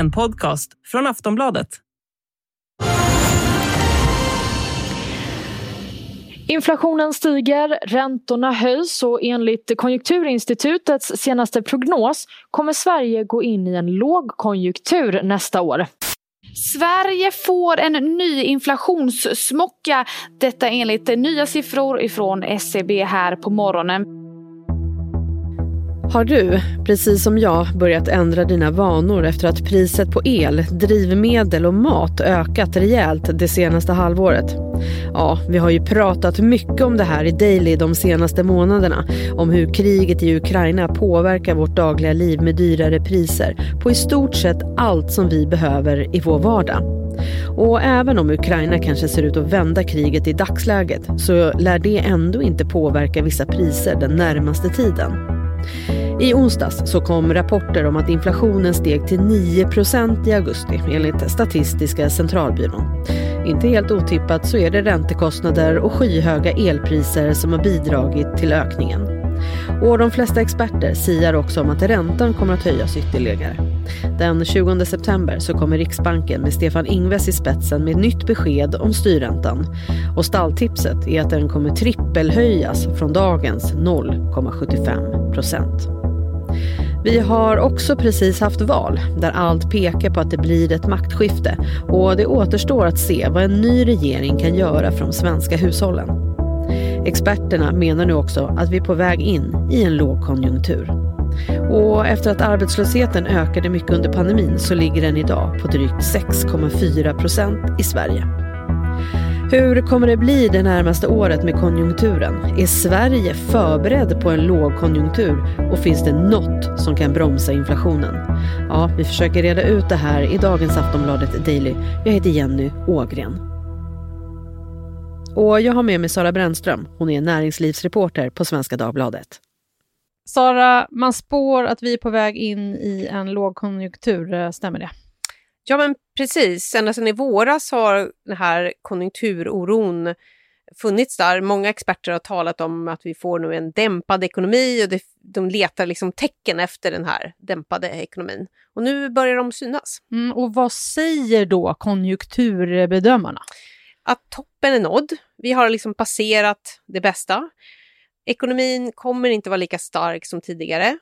En podcast från Aftonbladet. Inflationen stiger, räntorna höjs och enligt Konjunkturinstitutets senaste prognos kommer Sverige gå in i en lågkonjunktur nästa år. Sverige får en ny inflationssmocka. Detta enligt nya siffror ifrån SCB här på morgonen. Har du, precis som jag, börjat ändra dina vanor efter att priset på el, drivmedel och mat ökat rejält det senaste halvåret? Ja, vi har ju pratat mycket om det här i Daily de senaste månaderna. Om hur kriget i Ukraina påverkar vårt dagliga liv med dyrare priser på i stort sett allt som vi behöver i vår vardag. Och även om Ukraina kanske ser ut att vända kriget i dagsläget så lär det ändå inte påverka vissa priser den närmaste tiden. I onsdags så kom rapporter om att inflationen steg till 9% i augusti enligt Statistiska centralbyrån. Inte helt otippat så är det räntekostnader och skyhöga elpriser som har bidragit till ökningen. Och de flesta experter siar också om att räntan kommer att höjas ytterligare. Den 20 september så kommer Riksbanken med Stefan Ingves i spetsen med nytt besked om styrräntan. Och stalltipset är att den kommer trippelhöjas från dagens 0,75 procent. Vi har också precis haft val där allt pekar på att det blir ett maktskifte och det återstår att se vad en ny regering kan göra för de svenska hushållen. Experterna menar nu också att vi är på väg in i en lågkonjunktur. Och efter att arbetslösheten ökade mycket under pandemin så ligger den idag på drygt 6,4 procent i Sverige. Hur kommer det bli det närmaste året med konjunkturen? Är Sverige förberedd på en lågkonjunktur och finns det något som kan bromsa inflationen? Ja, vi försöker reda ut det här i dagens Aftonbladet Daily. Jag heter Jenny Ågren. Och jag har med mig Sara Brännström. Hon är näringslivsreporter på Svenska Dagbladet. Sara, man spår att vi är på väg in i en lågkonjunktur, stämmer det? Ja, men precis. Ända sedan i våras har den här konjunkturoron funnits där. Många experter har talat om att vi får nu en dämpad ekonomi och det, de letar liksom tecken efter den här dämpade ekonomin. Och nu börjar de synas. Mm, och vad säger då konjunkturbedömarna? Att toppen är nådd. Vi har liksom passerat det bästa. Ekonomin kommer inte vara lika stark som tidigare.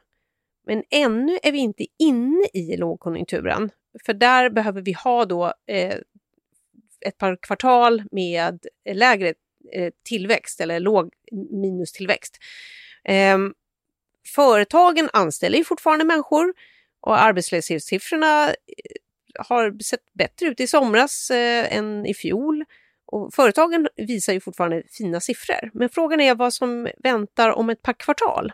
Men ännu är vi inte inne i lågkonjunkturen för där behöver vi ha då eh, ett par kvartal med eh, lägre eh, tillväxt eller låg minustillväxt. Eh, företagen anställer ju fortfarande människor och arbetslöshetssiffrorna eh, har sett bättre ut i somras eh, än i fjol. Och företagen visar ju fortfarande fina siffror, men frågan är vad som väntar om ett par kvartal.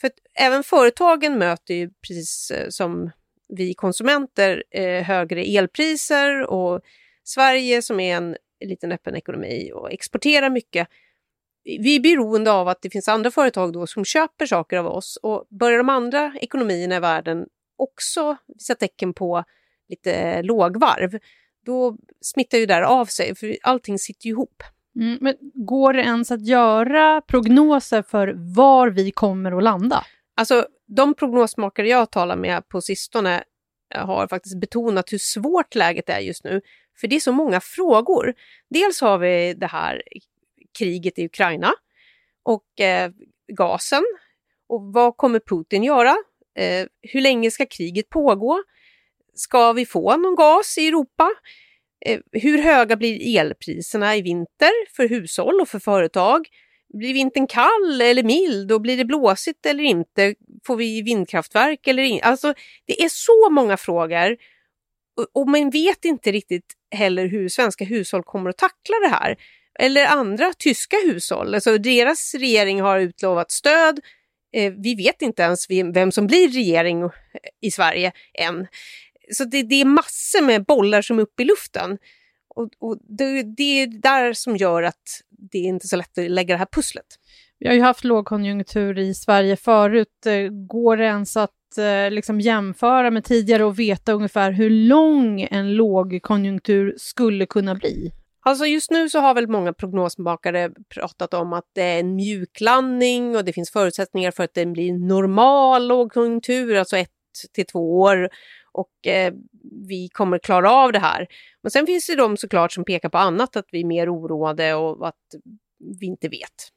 För även företagen möter ju precis eh, som vi konsumenter eh, högre elpriser och Sverige som är en liten öppen ekonomi och exporterar mycket. Vi är beroende av att det finns andra företag då som köper saker av oss och börjar de andra ekonomierna i världen också visa tecken på lite lågvarv, då smittar ju det där av sig för allting sitter ju ihop. Mm, men går det ens att göra prognoser för var vi kommer att landa? Alltså, de prognosmakare jag talar med på sistone eh, har faktiskt betonat hur svårt läget är just nu. För det är så många frågor. Dels har vi det här kriget i Ukraina och eh, gasen. Och vad kommer Putin göra? Eh, hur länge ska kriget pågå? Ska vi få någon gas i Europa? Eh, hur höga blir elpriserna i vinter för hushåll och för företag? Blir vintern kall eller mild och blir det blåsigt eller inte? Får vi vindkraftverk eller inte? Alltså, det är så många frågor och, man vet inte riktigt heller hur svenska hushåll kommer att tackla det här. Eller andra tyska hushåll. Alltså, deras regering har utlovat stöd. Eh, vi vet inte ens vem som blir regering i Sverige än. Så det, det är massor med bollar som är uppe i luften. Och, och det, det, är där som gör att det är inte så lätt att lägga det här pusslet. Vi har ju haft lågkonjunktur i Sverige förut. Eh, går det ens att eh, liksom jämföra med tidigare och veta ungefär hur lång en lågkonjunktur skulle kunna bli? Alltså just nu så har väl många prognosmakare pratat om att det är en mjuklandning och det finns förutsättningar för att det blir normal lågkonjunktur, alltså ett till två år och eh, vi kommer klara av det här. Men sen finns det de såklart som pekar på annat, att vi är mer oroade och att vi inte vet.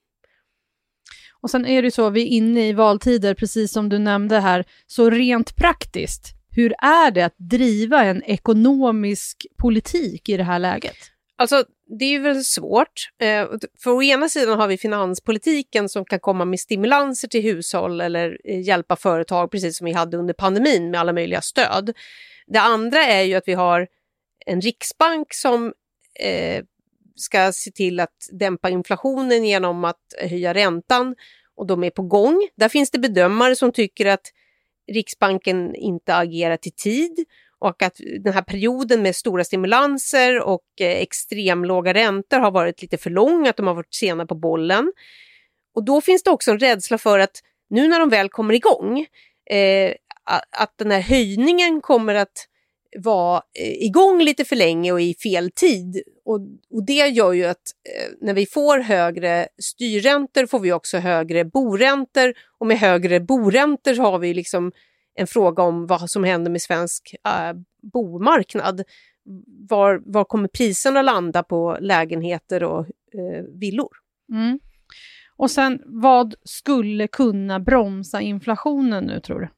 Och sen är det ju så, vi är inne i valtider, precis som du nämnde här, så rent praktiskt, hur är det att driva en ekonomisk politik i det här läget? Alltså, det är ju väl svårt. Eh, för å ena sidan har vi finanspolitiken som kan komma med stimulanser till hushåll eller eh, hjälpa företag, precis som vi hade under pandemin med alla möjliga stöd. Det andra är ju att vi har en riksbank som eh, ska se till att dämpa inflationen genom att höja räntan och de är på gång. Där finns det bedömare som tycker att Riksbanken inte agerat i tid och att den här perioden med stora stimulanser och eh, extremlåga räntor har varit lite för lång, att de har varit sena på bollen. Och då finns det också en rädsla för att nu när de väl kommer igång, eh, att den här höjningen kommer att vara eh, igång lite för länge och i fel tid. Och, och det gör ju att eh, när vi får högre styrräntor får vi också högre boräntor och med högre boräntor har vi liksom en fråga om vad som händer med svensk äh, bomarknad. Var, var kommer priserna landa på lägenheter och äh, villor? Mm. Och sen, vad skulle kunna bromsa inflationen nu, tror du?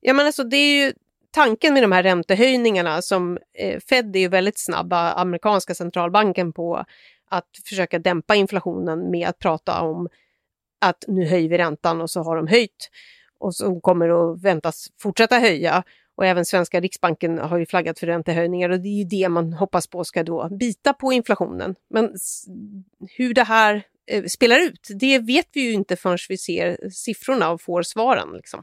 Ja, men alltså, det är ju tanken med de här räntehöjningarna som eh, Fed är ju väldigt snabba, amerikanska centralbanken, på att försöka dämpa inflationen med att prata om att nu höjer vi räntan och så har de höjt och som kommer att väntas fortsätta höja. Och även svenska riksbanken har ju flaggat för räntehöjningar och det är ju det man hoppas på ska då bita på inflationen. Men hur det här eh, spelar ut, det vet vi ju inte förrän vi ser siffrorna och får svaren. Liksom.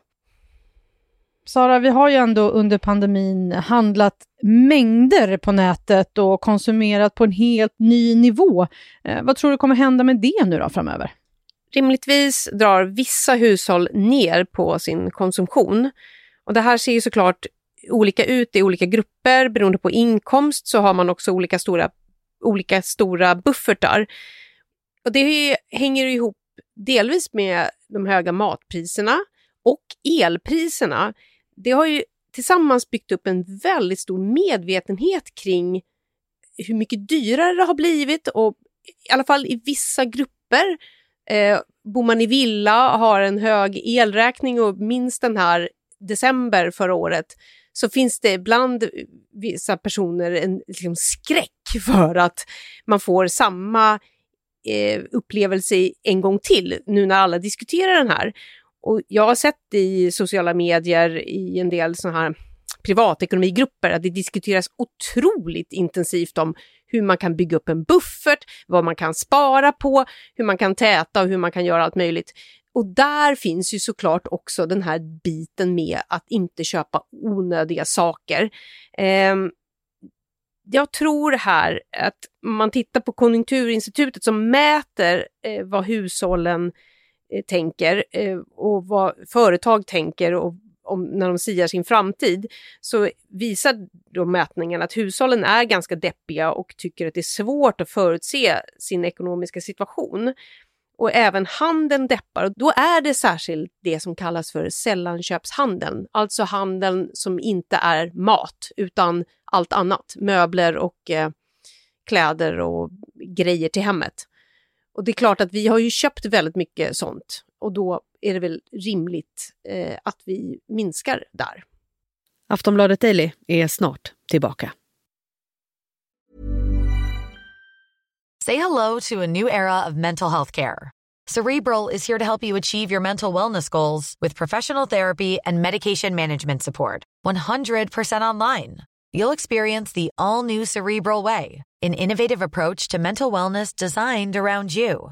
Sara, vi har ju ändå under pandemin handlat mängder på nätet och konsumerat på en helt ny nivå. Eh, vad tror du kommer hända med det nu då framöver? Rimligtvis drar vissa hushåll ner på sin konsumtion. Och det här ser ju såklart olika ut i olika grupper. Beroende på inkomst så har man också olika stora, olika stora buffertar. Och det hänger ihop delvis med de höga matpriserna och elpriserna. Det har ju tillsammans byggt upp en väldigt stor medvetenhet kring hur mycket dyrare det har blivit och i alla fall i vissa grupper Eh, bor man i villa har en hög elräkning och minst den här december förra året så finns det bland vissa personer en liksom, skräck för att man får samma eh, upplevelse en gång till nu när alla diskuterar den här. Och jag har sett i sociala medier i en del sådana här privatekonomigrupper att det diskuteras otroligt intensivt om hur man kan bygga upp en buffert, vad man kan spara på, hur man kan täta och hur man kan göra allt möjligt. Och där finns ju såklart också den här biten med att inte köpa onödiga saker. Eh, jag tror här att man tittar på Konjunkturinstitutet som mäter eh, vad hushållen eh, tänker eh, och vad företag tänker och om, när de siar sin framtid, så visar då mätningen att hushållen är ganska deppiga och tycker att det är svårt att förutse sin ekonomiska situation. Och även handeln deppar och då är det särskilt det som kallas för sällanköpshandeln, alltså handeln som inte är mat utan allt annat, möbler och eh, kläder och grejer till hemmet. Och det är klart att vi har ju köpt väldigt mycket sånt och då är det väl rimligt eh, att vi minskar där. Aftonbladet Daily är snart tillbaka. Say hello to a new era of mental health care. Cerebral is here to help you achieve your mental wellness goals with professional therapy and medication management support. 100% online. You'll experience the all new Cerebral Way, an innovative approach to mental wellness designed around you.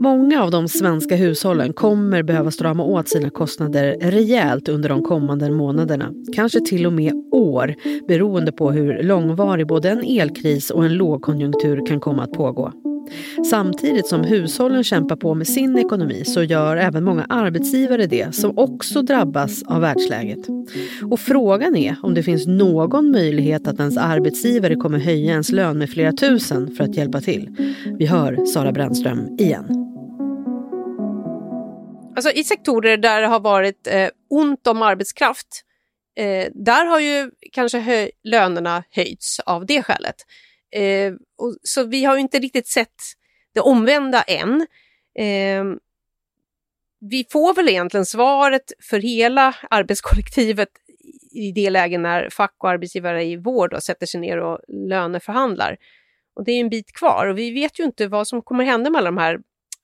Många av de svenska hushållen kommer behöva strama åt sina kostnader rejält under de kommande månaderna, kanske till och med år, beroende på hur långvarig både en elkris och en lågkonjunktur kan komma att pågå. Samtidigt som hushållen kämpar på med sin ekonomi så gör även många arbetsgivare det som också drabbas av världsläget. Och frågan är om det finns någon möjlighet att ens arbetsgivare kommer höja ens lön med flera tusen för att hjälpa till. Vi hör Sara Brännström igen. Alltså i sektorer där det har varit eh, ont om arbetskraft, eh, där har ju kanske hö lönerna höjts av det skälet. Eh, och, så vi har ju inte riktigt sett det omvända än. Eh, vi får väl egentligen svaret för hela arbetskollektivet i det läget när fack och arbetsgivare i vård då sätter sig ner och löneförhandlar. Och det är en bit kvar och vi vet ju inte vad som kommer hända med alla de här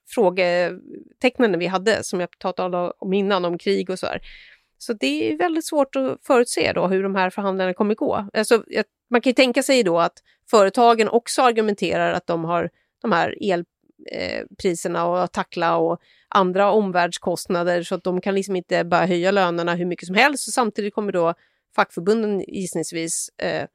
frågetecknen vi hade, som jag pratade om innan, om krig och så här. Så det är väldigt svårt att förutse då hur de här förhandlingarna kommer gå. Alltså, man kan ju tänka sig då att företagen också argumenterar att de har de här elpriserna eh, att tackla och andra omvärldskostnader så att de kan liksom inte bara höja lönerna hur mycket som helst och samtidigt kommer då fackförbunden gissningsvis eh,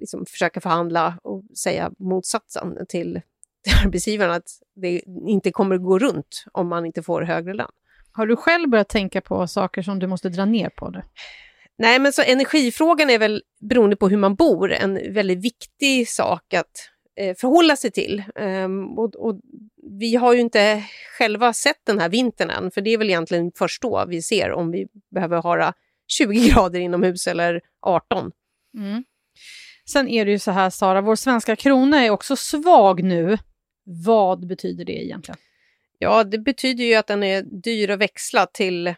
liksom försöka förhandla och säga motsatsen till till arbetsgivaren att det inte kommer gå runt om man inte får högre lön. Har du själv börjat tänka på saker som du måste dra ner på Det? Nej, men så energifrågan är väl, beroende på hur man bor, en väldigt viktig sak att eh, förhålla sig till. Um, och, och, vi har ju inte själva sett den här vintern än, för det är väl egentligen först då vi ser om vi behöver ha 20 grader inomhus eller 18. Mm. Sen är det ju så här, Sara, vår svenska krona är också svag nu. Vad betyder det egentligen? Ja, det betyder ju att den är dyr att växla till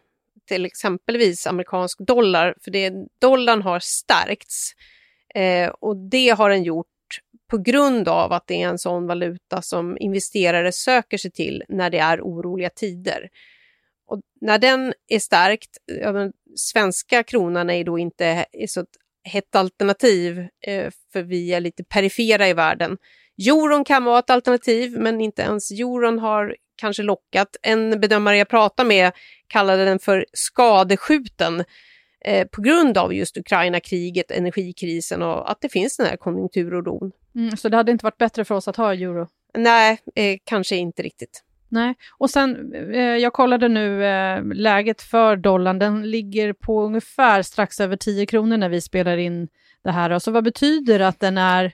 till exempelvis amerikansk dollar, för det, dollarn har stärkts. Eh, och det har den gjort på grund av att det är en sån valuta som investerare söker sig till när det är oroliga tider. Och när den är stärkt, ja, den svenska kronan är då inte så ett hett alternativ, eh, för vi är lite perifera i världen. Euron kan vara ett alternativ, men inte ens euron har kanske lockat. En bedömare jag pratade med kallade den för skadeskjuten eh, på grund av just Ukraina-kriget, energikrisen och att det finns den här konjunkturoron. Mm, så det hade inte varit bättre för oss att ha euro? Nej, eh, kanske inte riktigt. Nej, och sen eh, jag kollade nu eh, läget för dollarn, den ligger på ungefär strax över 10 kronor när vi spelar in det här. Så vad betyder det att den är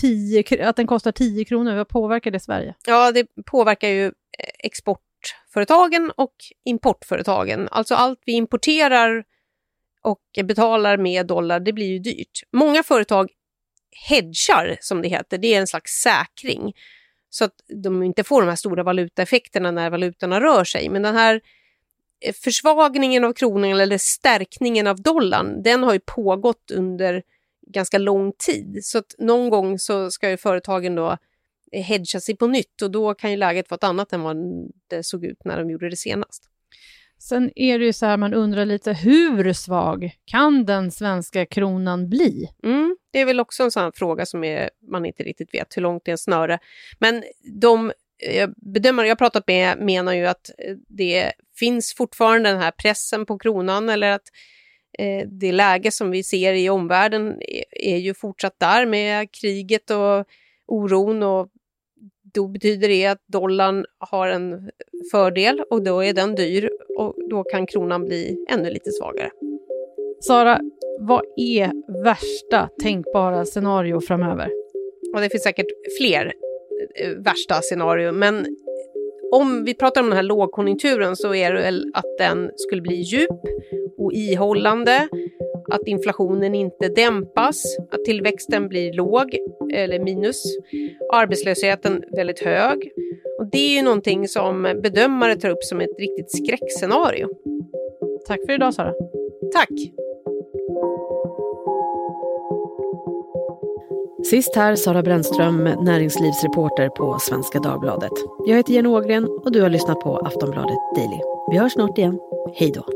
10, att den kostar 10 kronor, vad påverkar det Sverige? Ja, det påverkar ju exportföretagen och importföretagen. Alltså allt vi importerar och betalar med dollar, det blir ju dyrt. Många företag hedgar, som det heter, det är en slags säkring. Så att de inte får de här stora valutaeffekterna när valutorna rör sig. Men den här eh, försvagningen av kronan eller stärkningen av dollarn, den har ju pågått under ganska lång tid. Så att någon gång så ska ju företagen då hedga sig på nytt och då kan ju läget vara ett annat än vad det såg ut när de gjorde det senast. Sen är det ju så här, man undrar lite hur svag kan den svenska kronan bli? Mm, det är väl också en sån fråga som är, man inte riktigt vet hur långt det är en snöre. Men de bedömare jag pratat med menar ju att det finns fortfarande den här pressen på kronan eller att eh, det läge som vi ser i omvärlden är, är ju fortsatt där med kriget och oron och då betyder det att dollarn har en fördel och då är den dyr och då kan kronan bli ännu lite svagare. Sara, vad är värsta tänkbara scenario framöver? Och det finns säkert fler eh, värsta scenarier, men om vi pratar om den här lågkonjunkturen så är det väl att den skulle bli djup och ihållande, att inflationen inte dämpas, att tillväxten blir låg eller minus, arbetslösheten väldigt hög. Och det är ju någonting som bedömare tar upp som ett riktigt skräckscenario. Tack för idag Sara. Tack. Sist här Sara Brännström, näringslivsreporter på Svenska Dagbladet. Jag heter Jenny Ågren och du har lyssnat på Aftonbladet Daily. Vi hörs snart igen. Hej då.